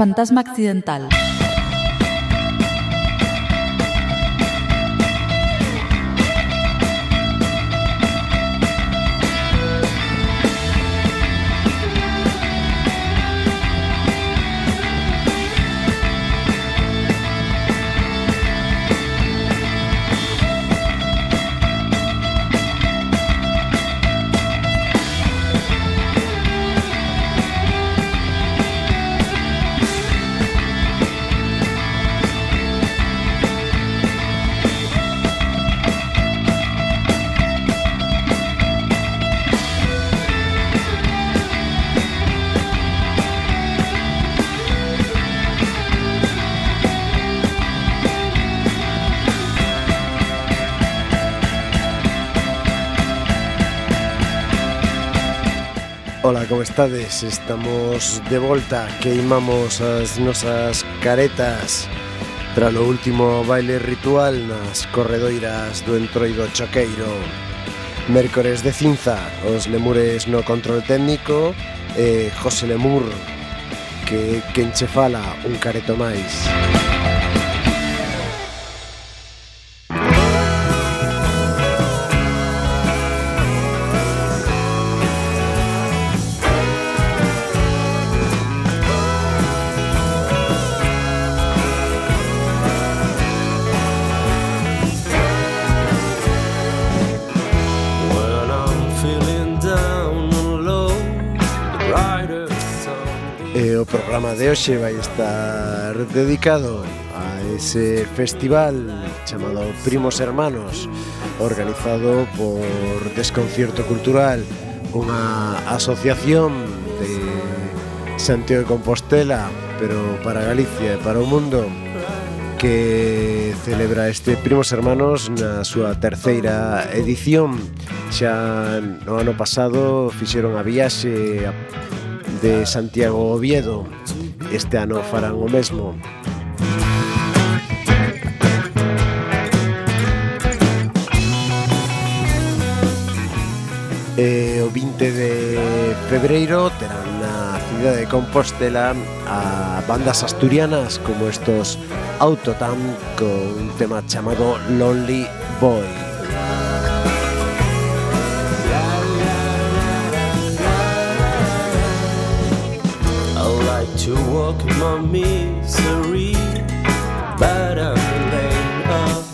Fantasma accidental. como estades? Estamos de volta, queimamos as nosas caretas tras o último baile ritual nas corredoiras do Entroido Choqueiro. Mércores de cinza, os lemures no control técnico e José Lemur, que quen che fala un careto máis. Música E o programa de hoxe vai estar dedicado a ese festival chamado Primos Hermanos, organizado por Desconcierto Cultural, unha asociación de Santiago de Compostela, pero para Galicia e para o mundo, que celebra este Primos Hermanos na súa terceira edición. Xa no ano pasado fixeron a viaxe a de Santiago Oviedo. Este ano farán o mesmo. E o 20 de febreiro terán na cidade de Compostela a bandas asturianas como estos Autotam con un tema chamado Lonely Boy. To walk my misery, but I'm late of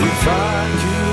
If I could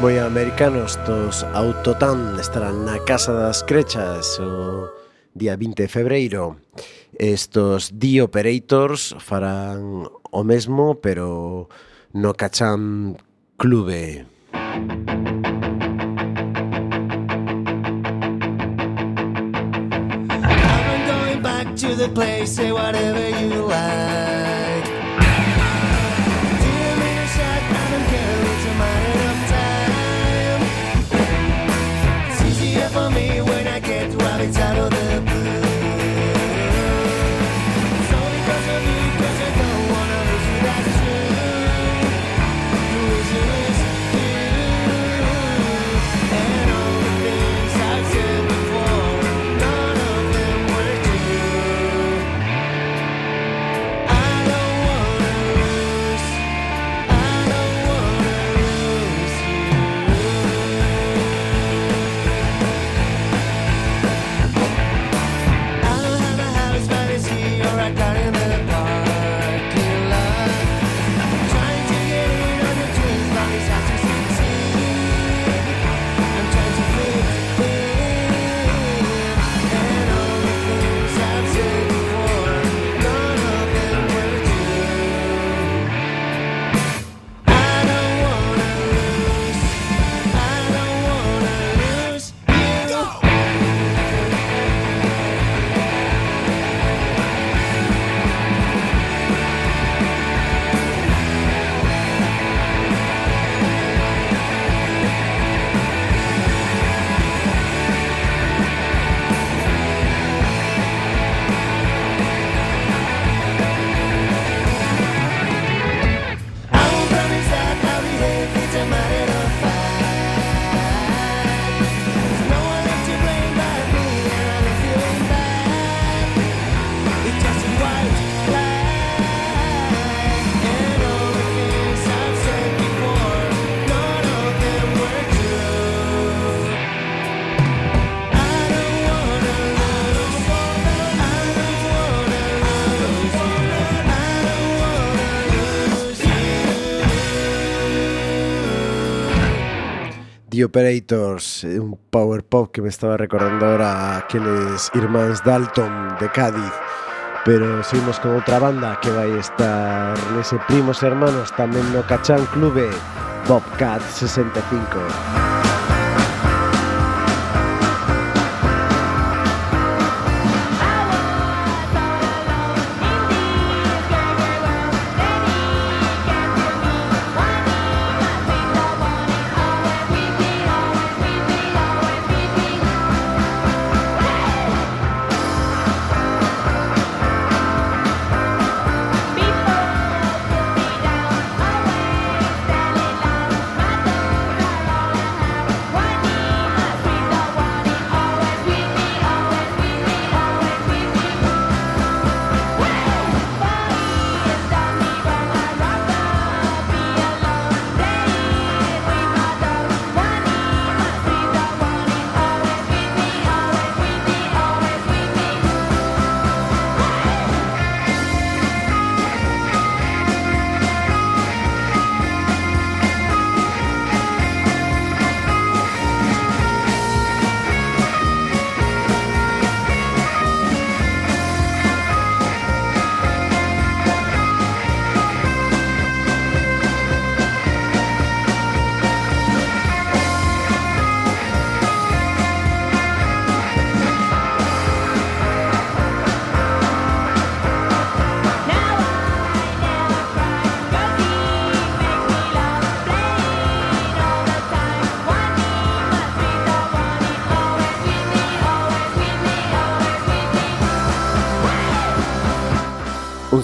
moi americanos dos Autotan estarán na Casa das Crechas o día 20 de febreiro. Estos The Operators farán o mesmo, pero no Cachán Clube. I'm going back to the place, say whatever you like. Operators, eh, un power pop que me estaba recordando ahora a aquellos Dalton de Cádiz. Pero seguimos con otra banda que va a estar ese primos hermanos, también no cachan clube, Bobcat 65.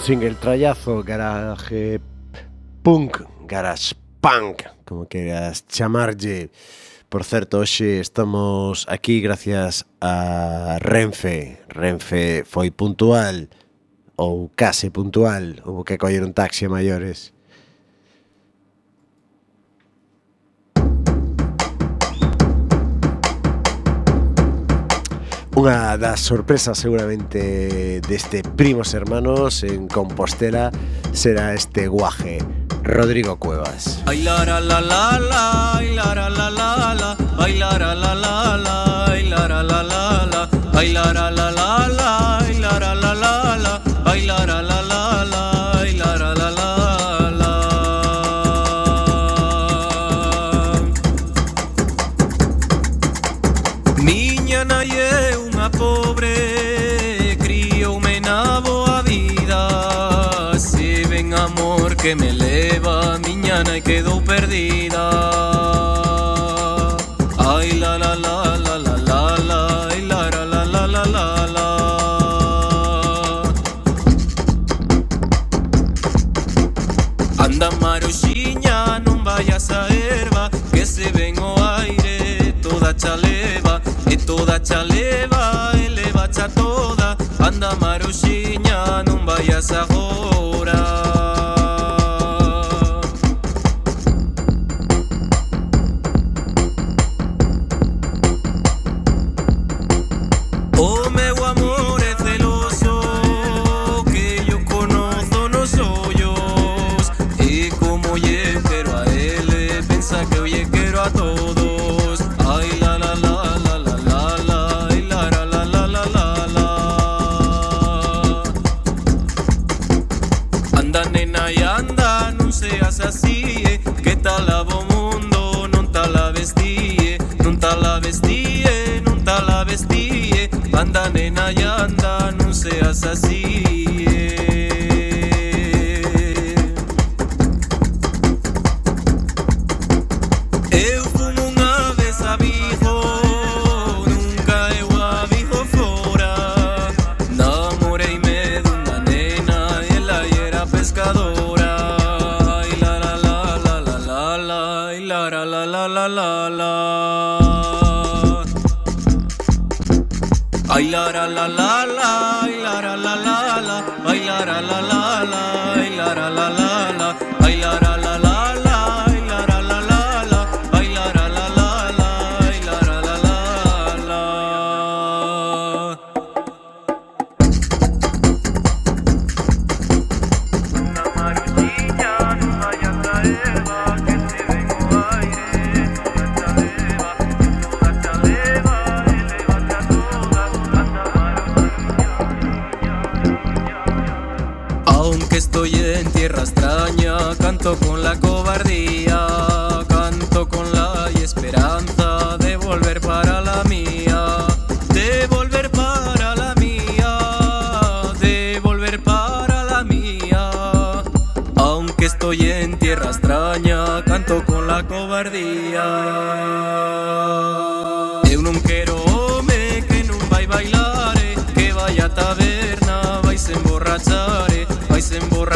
single trallazo garaje punk, garage punk, como queras chamarlle. Por certo, hoxe estamos aquí gracias a Renfe. Renfe foi puntual ou case puntual, houve que coller un taxi a maiores. Una de las sorpresas seguramente de este Primos Hermanos en Compostela será este guaje, Rodrigo Cuevas. bacha leva, ele bacha toda, anda maruxiña, non vayas agora.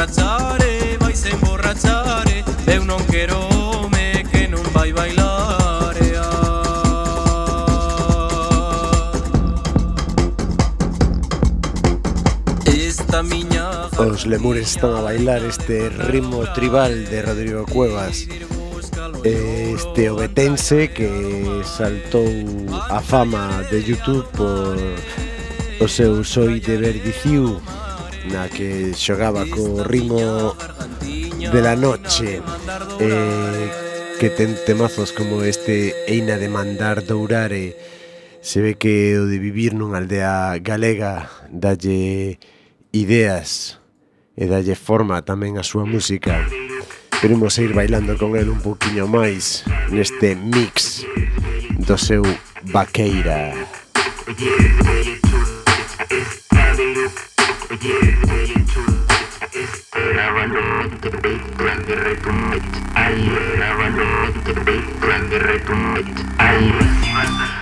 emborrachare, vais emborrachare Eu non quero home que non vai bailar ah. Esta miña Os lemures están a bailar este ritmo tribal de Rodrigo Cuevas. Este obetense que saltou a fama de YouTube por o seu Soy de Verdiciu na que xogaba co ritmo de la noche eh, que ten temazos como este Eina de mandar dourare se ve que o de vivir nunha aldea galega dalle ideas e dalle forma tamén a súa música. Pero ir bailando con el un poquinho máis neste mix do seu Vaqueira Vaqueira.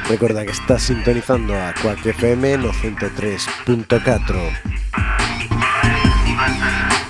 Recuerda que estás sintonizando a 4FM no 103.4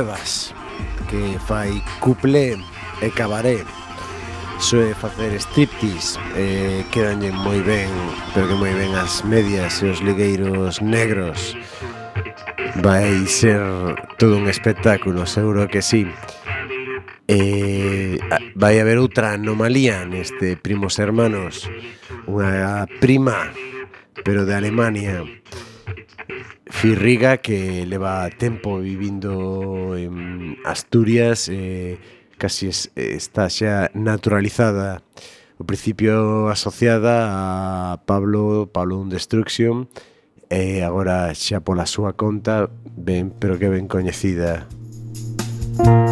Cuevas que fai cuplé e cabaré. Soe facer striptease eh, quedanlle moi ben pero que moi ben as medias e os ligueiros negros. Vai ser todo un espectáculo seguro que sí. Eh, vai haber outra anomalía neste Primos Hermanos. Unha prima pero de Alemania. Firriga que leva tempo vivindo en Asturias eh, casi es, está xa naturalizada. O principio asociada a Pablo Pablo un Destruction eh, e agora xa pola súa conta ben, pero que ben coñecida. Música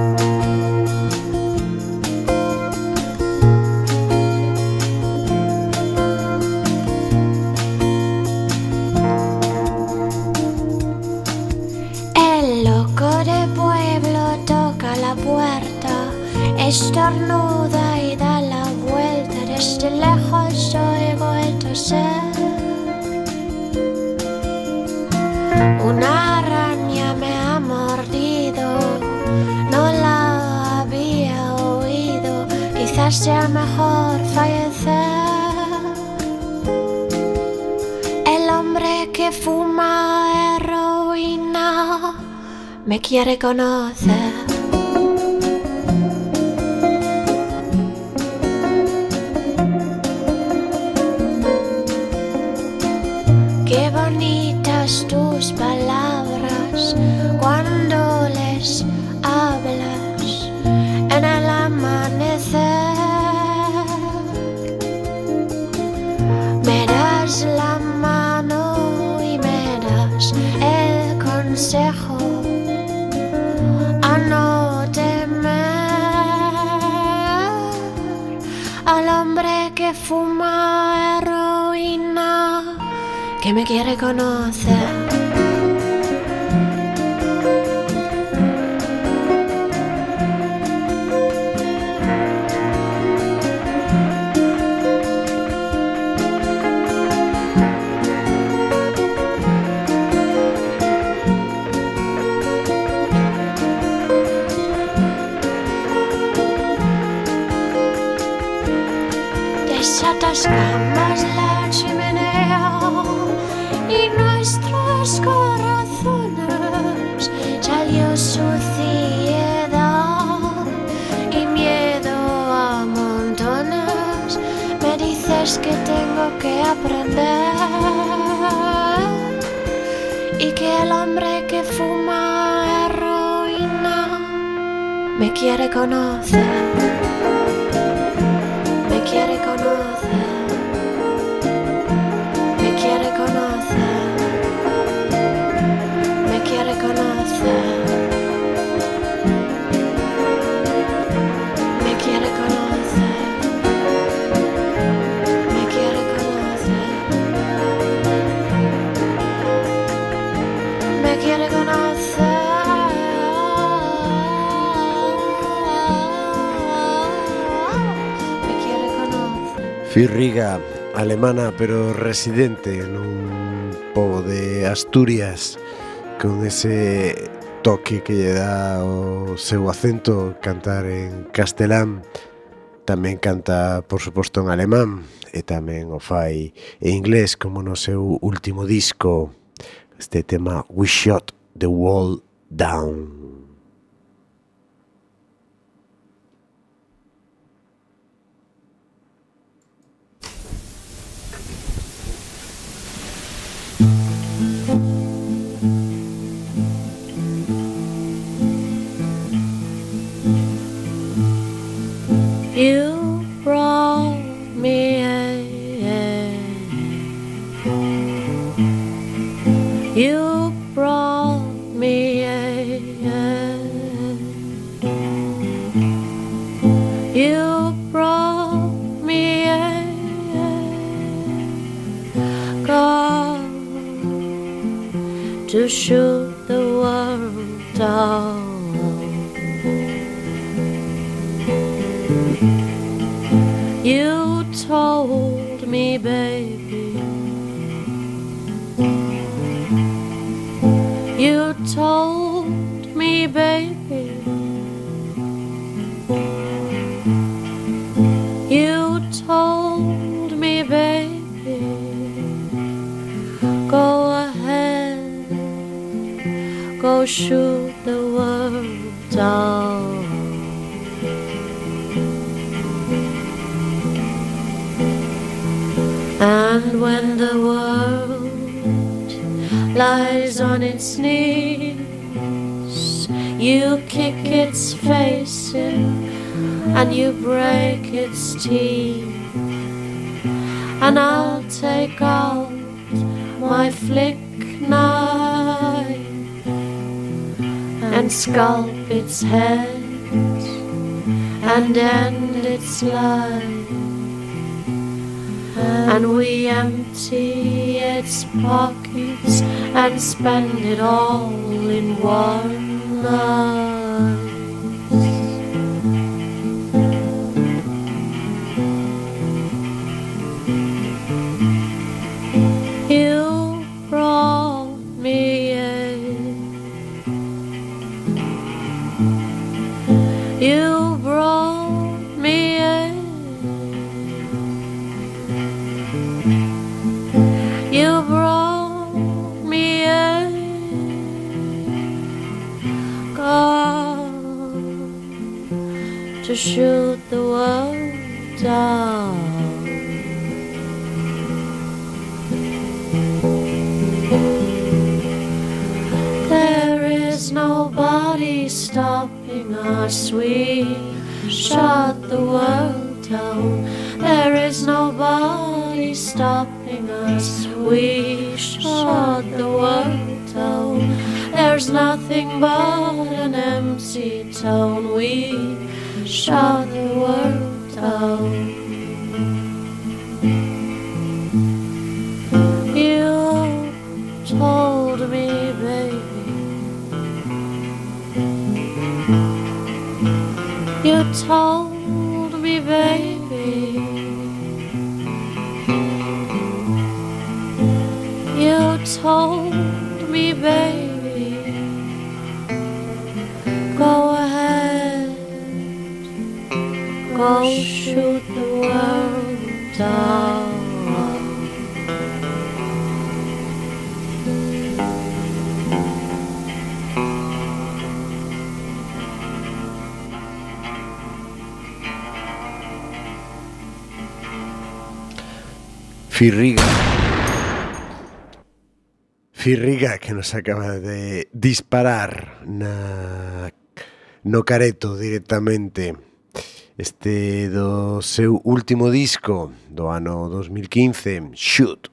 estornuda y da la vuelta. Desde lejos oigo el toser. Una araña me ha mordido, no la había oído. Quizás sea mejor fallecer. El hombre que fuma heroína me quiere conocer. Me quiere conocer. Aprender y que el hombre que fuma heroína me quiere conocer. Me quiere conocer. Me quiere conocer. Me quiere conocer. Firriga, alemana pero residente nun pobo de Asturias con ese toque que lle dá o seu acento cantar en castelán. Tamén canta por suposto en alemán e tamén o fai en inglés como no seu último disco este tema We Shot the Wall Down. You brought me a You brought me a God to shoot its head and end its life. And we empty its pockets and spend it all in one. You Firriga. Firriga que nos acaba de disparar na no careto directamente este do seu último disco do ano 2015, Shoot.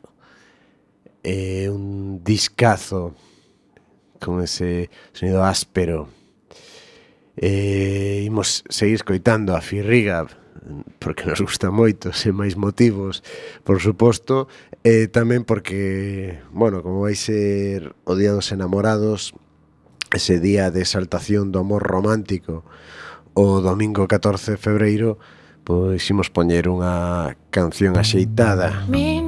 É un discazo con ese sonido áspero. E imos seguir escoitando a Firriga porque nos gusta moito, sen máis motivos, por suposto, e tamén porque, bueno, como vai ser o Día dos Enamorados, ese día de exaltación do amor romántico, o domingo 14 de febreiro, pois imos poñer unha canción axeitada. Min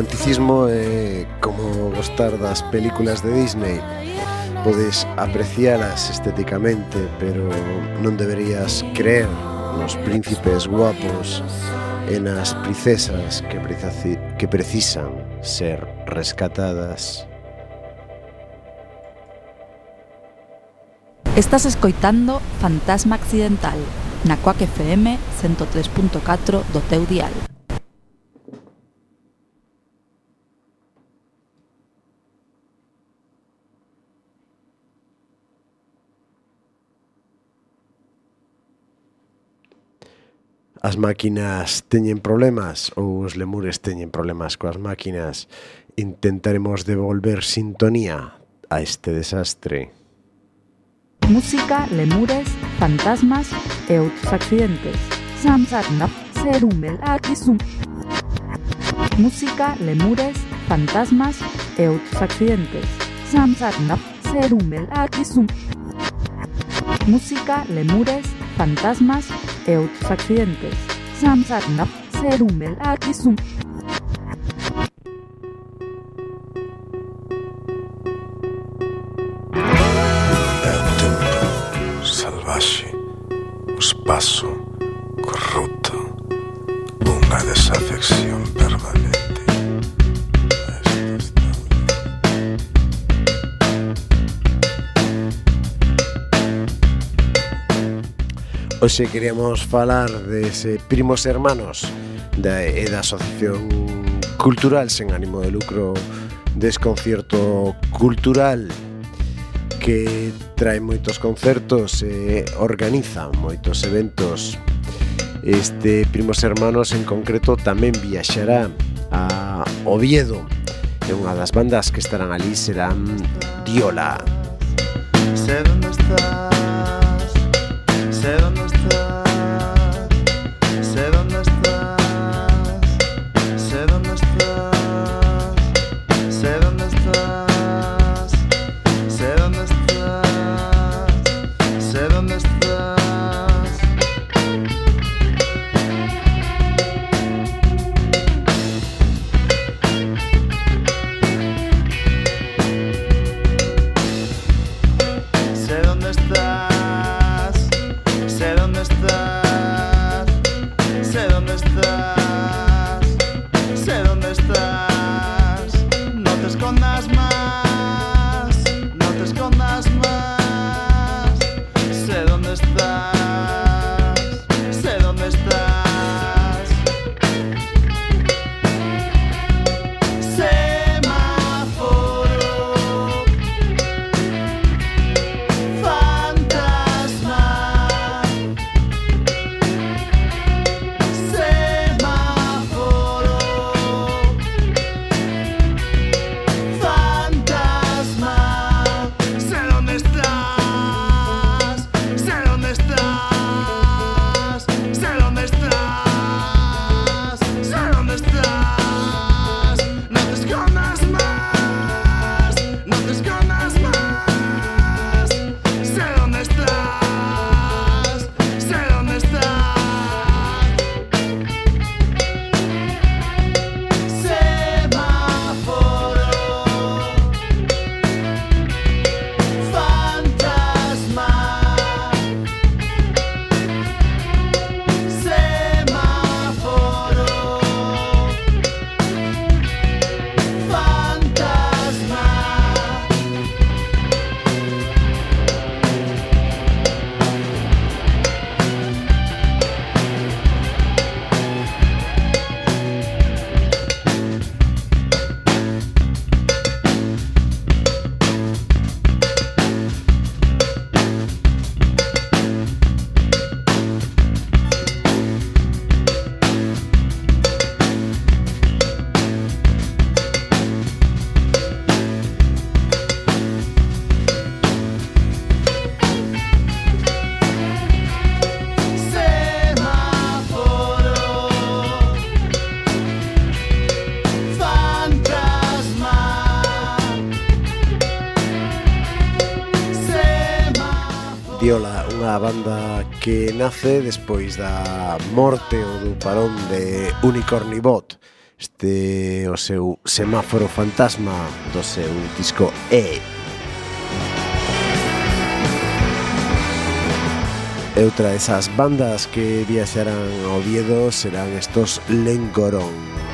romanticismo é como gostar das películas de Disney. Podes aprecialas estéticamente, pero non deberías creer nos príncipes guapos e nas princesas que, que precisan ser rescatadas. Estás escoitando Fantasma Accidental na Coac FM 103.4 do teu dial. As máquinas teñen problemas ou os lemures teñen problemas coas máquinas Intentaremos devolver sintonía a este desastre Música, lemures, fantasmas e outros accidentes. Samsarnap serumel akisum. Música, lemures, fantasmas e outros accidentes. Samsarnap serumel akisum. Música, lemures, fantasmas Deutschacentes, samsatna, serumel atisum. Έρτε μου, salvaxe, o σπάσω, corrupto, unha desafección permanente. Hoxe queríamos falar dese primos hermanos da, e da Asociación Cultural sen ánimo de lucro Desconcierto Cultural que trae moitos concertos e organiza moitos eventos. Este Primos Hermanos en concreto tamén viaxará a Oviedo e unha das bandas que estarán ali serán Diola. Sé dónde estás, sé dónde que nace despois da morte ou do parón de Unicornibot este o seu semáforo fantasma do seu disco E. E outra desas bandas que viaxarán ao Oviedo serán estos Lengorón.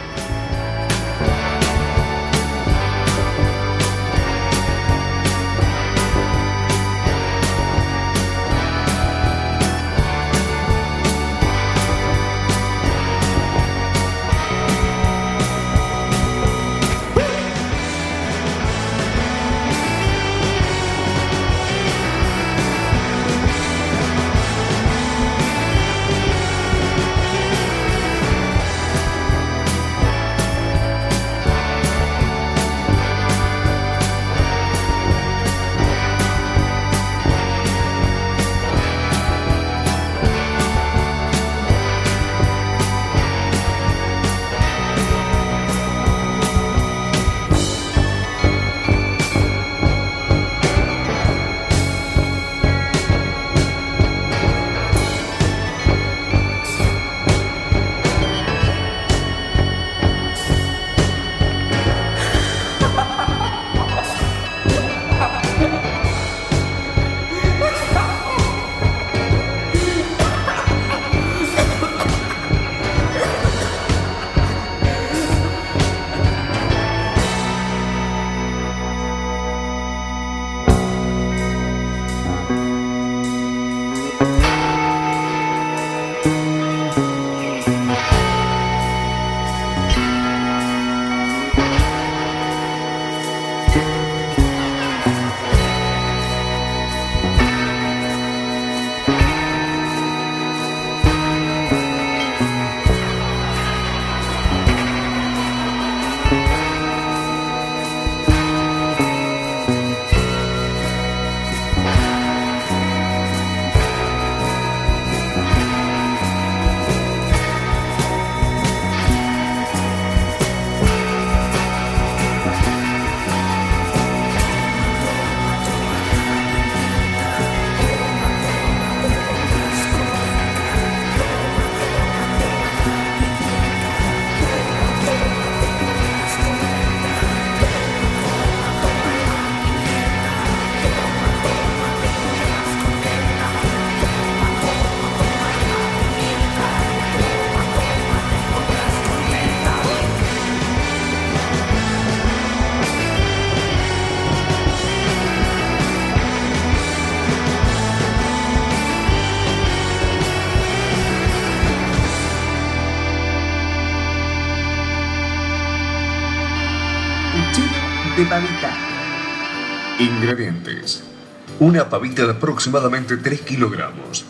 una pavita de aproximadamente 3 kilogramos,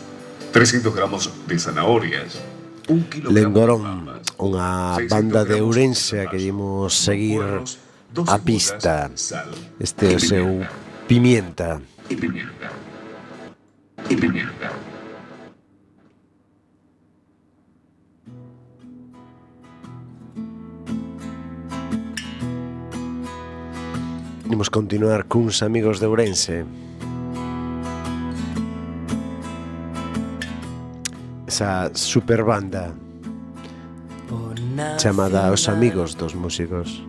300 gramos de zanahorias, un Lendoron, unha banda de Ourense que dimos seguir a pista. Este é o seu Pimienta. Y pimienta. Y pimienta. Imos continuar cuns amigos de Ourense. esa super banda chamada Os Amigos dos Músicos.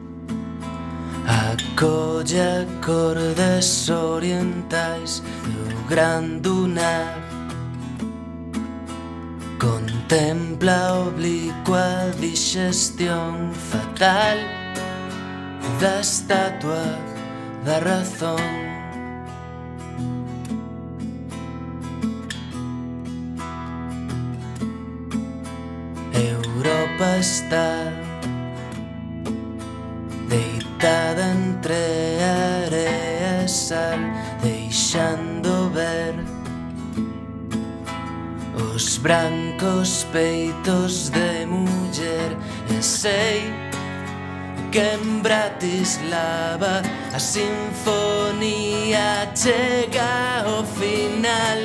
Acolle acordes orientais do gran dunar Contempla oblicua digestión fatal da estatua da razón está deitada entre area e sal deixando ver os brancos peitos de muller. E sei que en Bratislava a sinfonía chega ao final.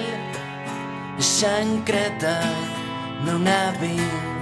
Xa en Creta non a vin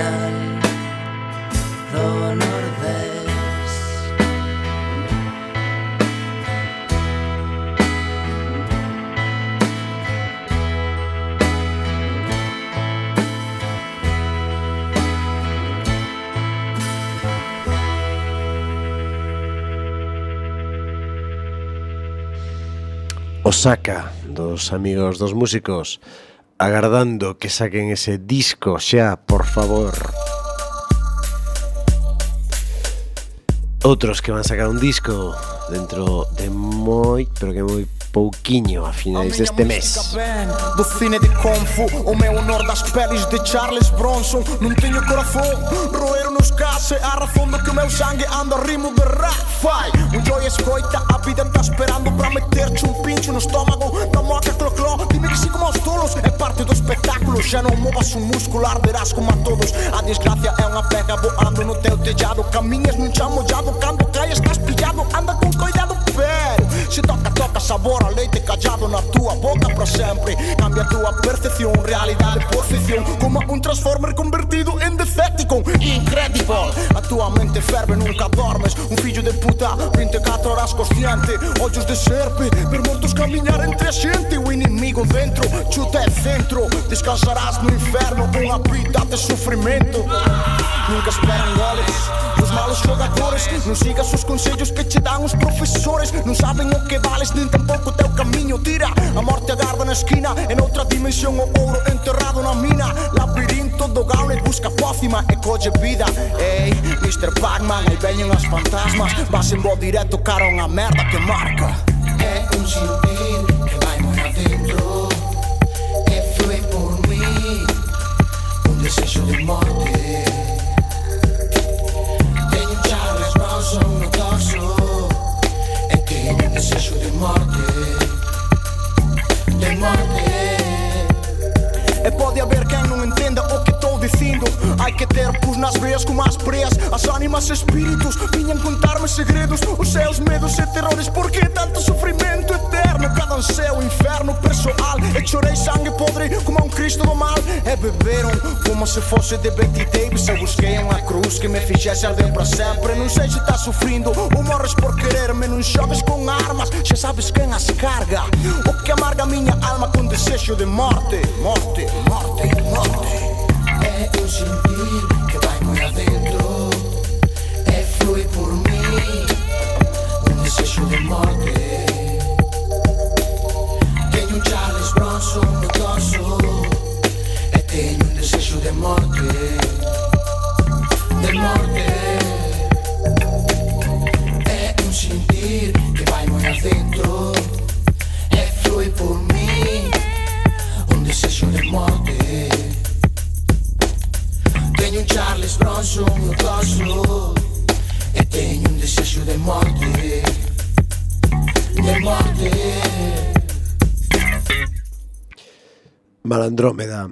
miran, no no. Osaka dos amigos dos músicos agardando que saquen ese disco xa, por favor. Outros que van sacar un disco dentro de moi, pero que moi pouquiño a finais deste mes. Do cine de Kung Fu, o meu honor das pelis de Charles Bronson, non teño corazón, roer nos case a razón do que o meu sangue anda a ritmo de rap. Fai, un joy escoita, a vida está esperando para meterche un pincho no estómago, da moca clo clo, dime que si como os tolos, é parte do espectáculo, xa non movas un músculo, arderás como a todos, a desgracia é unha pega voando no teu tellado, camiñas nun chamo mollado, cando caes estás pillado, anda con cuidado, pé. Se toca, toca sabor a leite callado na tua boca para sempre. Cambia a túa percepción, realidade por ficción Como un transformer convertido en Decepticon Incredible. A tua mente ferve, nunca dormes Un fillo de puta, 24 horas consciente Ollos de serpe, ver mortos camiñar entre a xente O inimigo dentro, chuta e centro Descansarás no inferno con a vida de sufrimento Nunca esperan goles Os malos jogadores Non sigas os consellos que te dan os professores. Non saben o Que vales nin tampouco teu camiño tira A morte agarda na esquina En outra dimensión o ouro enterrado na mina. Labirinto do Gaunet busca pócima e colle vida. Ei, Mr. Pac-Man, aí veñen as fantasmas. Vas en bo directo cara a unha merda que marca. É un sinfín que vai moi adentro E flui por mí Un desexo de morte Hai que ter pus nas veias as preas As ánimas e espíritus viñan contarme segredos. Os seus medos e terrores Por que tanto sofrimento eterno? Cada um seu inferno pessoal. E chorei sangue podre como un cristo do mal. E beberon como se fosse de Betty Davis Eu busquei unha cruz que me fixese arder para sempre. Non sei se estás sufrindo ou morres por quererme. Non xogues con armas, xa sabes quen as carga. O que amarga a miña alma con desexo de morte. Morte, morte, morte Un sentir que vai moi adentro E flui por mí Un desexo de morte. Un Charles Bronson Andrómeda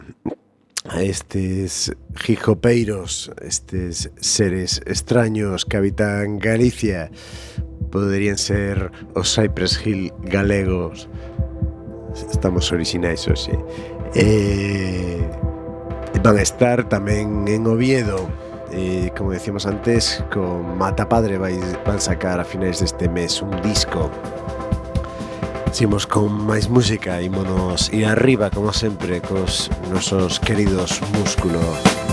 estes jijopeiros, estes seres extraños que habitan Galicia poderían ser os Cypress Hill galegos. Estamos orixinais hoxe. Eh, van a estar tamén en Oviedo. Eh, como decíamos antes con Mata Padre vais, van sacar a finais deste mes un disco. Seguimos con máis música, e monos ir arriba, como sempre, cos nosos queridos músculos.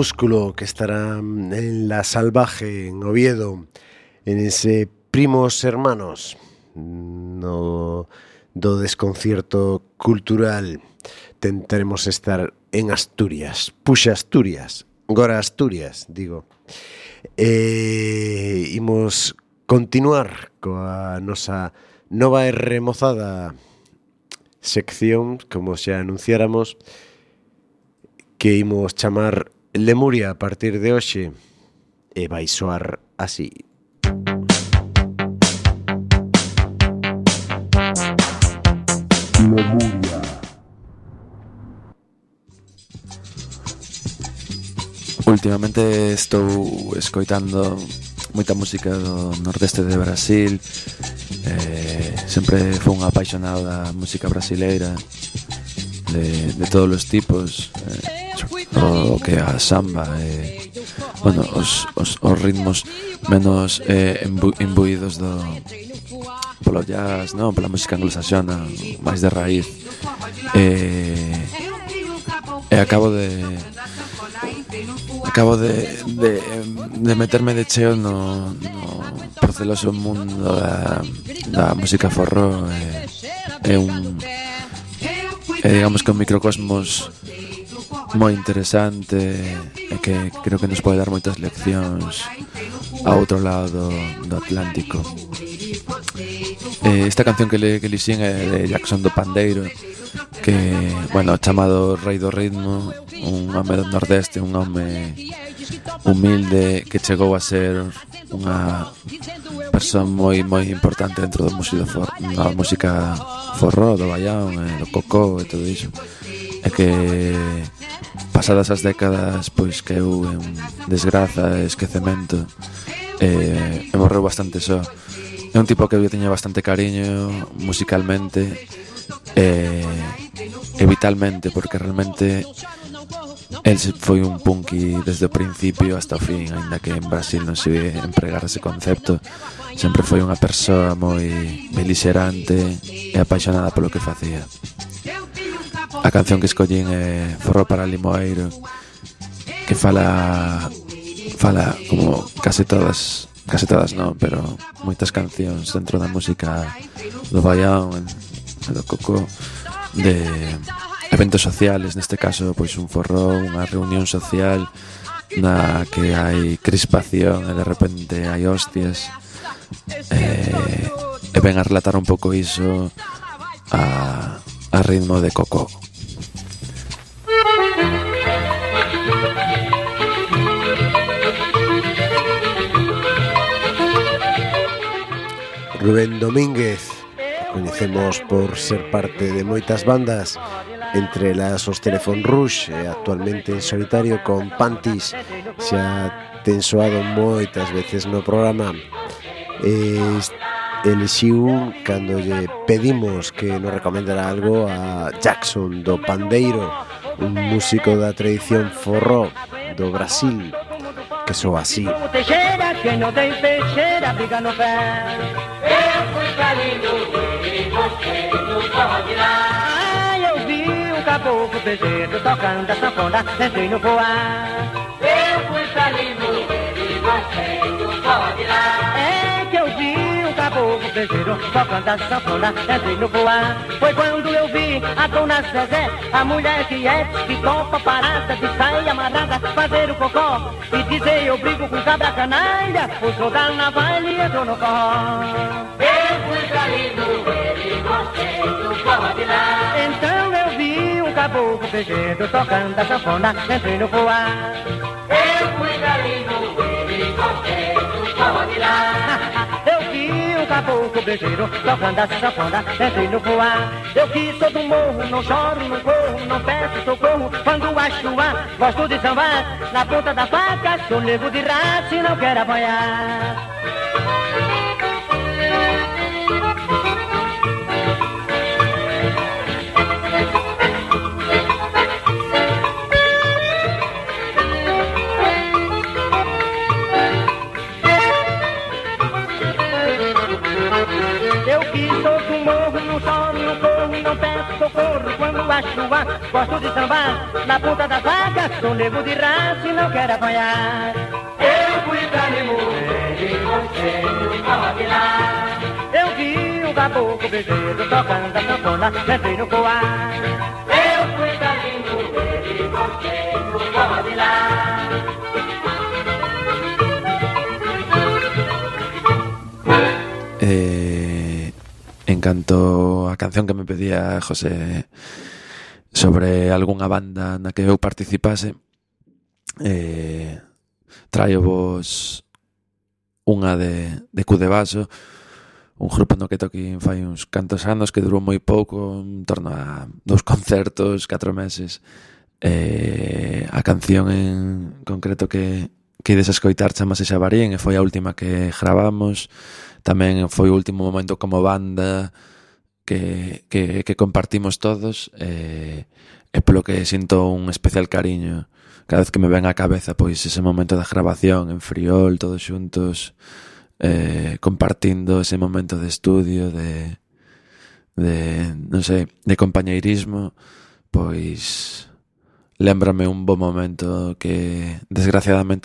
Músculo, que estará en La Salvaje, en Oviedo, en ese Primos Hermanos, no do desconcierto cultural. Tentaremos estar en Asturias, Puxa Asturias, Gora Asturias, digo. E imos continuar coa nosa nova e remozada sección, como xa anunciáramos, que imos chamar Lemuria a partir de hoxe e vai soar así. Lemuria. Últimamente estou escoitando moita música do nordeste de Brasil eh, Sempre foi un apaixonado da música brasileira De, de todos os tipos eh, o que a samba e bueno, os, os, os ritmos menos eh, embu, imbuídos do polo jazz, non, pola música anglosaxona, máis de raíz. eh, e acabo de acabo de, de, de meterme de cheo no, no proceloso mundo da, da música forró eh, e, e un e digamos que un microcosmos moi interesante e que creo que nos pode dar moitas leccións a outro lado do Atlántico. Eh, esta canción que le, que lixín é de Jackson do Pandeiro que, bueno, chamado Rei do Ritmo un home do Nordeste, un home humilde que chegou a ser unha persoa moi moi importante dentro do música, for, da música forró, do baião, eh, do cocó e todo iso e que pasadas as décadas pois caeu en desgraza e esquecemento e, e morreu bastante só. É un tipo que eu teña bastante cariño musicalmente e, e vitalmente porque realmente el foi un punky desde o principio hasta o fin aínda que en Brasil non se ve empregar ese concepto. Sempre foi unha persoa moi belixerante e apaixonada polo que facía. A canción que escollín é Forro para Limoeiro Que fala Fala como case todas Case todas non, pero moitas cancións dentro da música do Baião, do Coco De eventos sociales, neste caso pois un forró, unha reunión social na que hai crispación e de repente hai hostias E, e ven a relatar un pouco iso a, a ritmo de Coco. Rubén Domínguez Coñecemos por ser parte de moitas bandas Entre las os Telefon Rush e actualmente en solitario con Pantis Xa ten soado moitas veces no programa. E Elixiu cando lle pedimos que nos recomendara algo a Jackson do Pandeiro un músico da tradición forró do Brasil que soa así. Que non ten peixera, pica no pé. Eu fui cariño e você não pode lá. Ai, eu vi o caboclo pejeiro tocando a sanfona, entrei no voar. Tocando a sanfona, entrei no voar. Foi quando eu vi a dona Zezé, a mulher que é, que topa parada de sair amarrada, fazer o cocó e dizer eu brigo com cabra canalha, o jogar na baile entrou no forró. Eu fui caído, ele você não pode lá. Então eu vi um caboclo pejeiro tocando a sanfona, entrei no voar. Eu fui caído, ele você não pode lá. Caboclo brejeiro tocando a sanfona, entrei no voar. Eu que sou do morro, não choro, não corro, não peço socorro. Quando a chuva, gosto de sambar. Na ponta da faca, sou nego de raça e não quero apanhar. Chuva, gosto de sambar. Na ponta da faca, O nego dirá se não quer apanhar. Eu fui pra Limur e você vai lá Eu vi um caboclo bezerro tocando a sanfona Entrei no coar. Eu fui pra Limur e você vai lá Eh, en canto a canción que me pedía José sobre algunha banda na que eu participase eh, traio vos unha de, de Cudevaso un grupo no que toquín fai uns cantos anos que durou moi pouco en torno a dos concertos, catro meses eh, a canción en concreto que, que ides a escoitar chamase Xabarín e foi a última que gravamos. Tamén foi o último momento como banda que, que, que compartimos todos e, eh, e polo que sinto un especial cariño cada vez que me ven á cabeza pois ese momento da grabación en Friol todos xuntos eh, compartindo ese momento de estudio de, de non sei, de compañeirismo pois lembrame un bo momento que desgraciadamente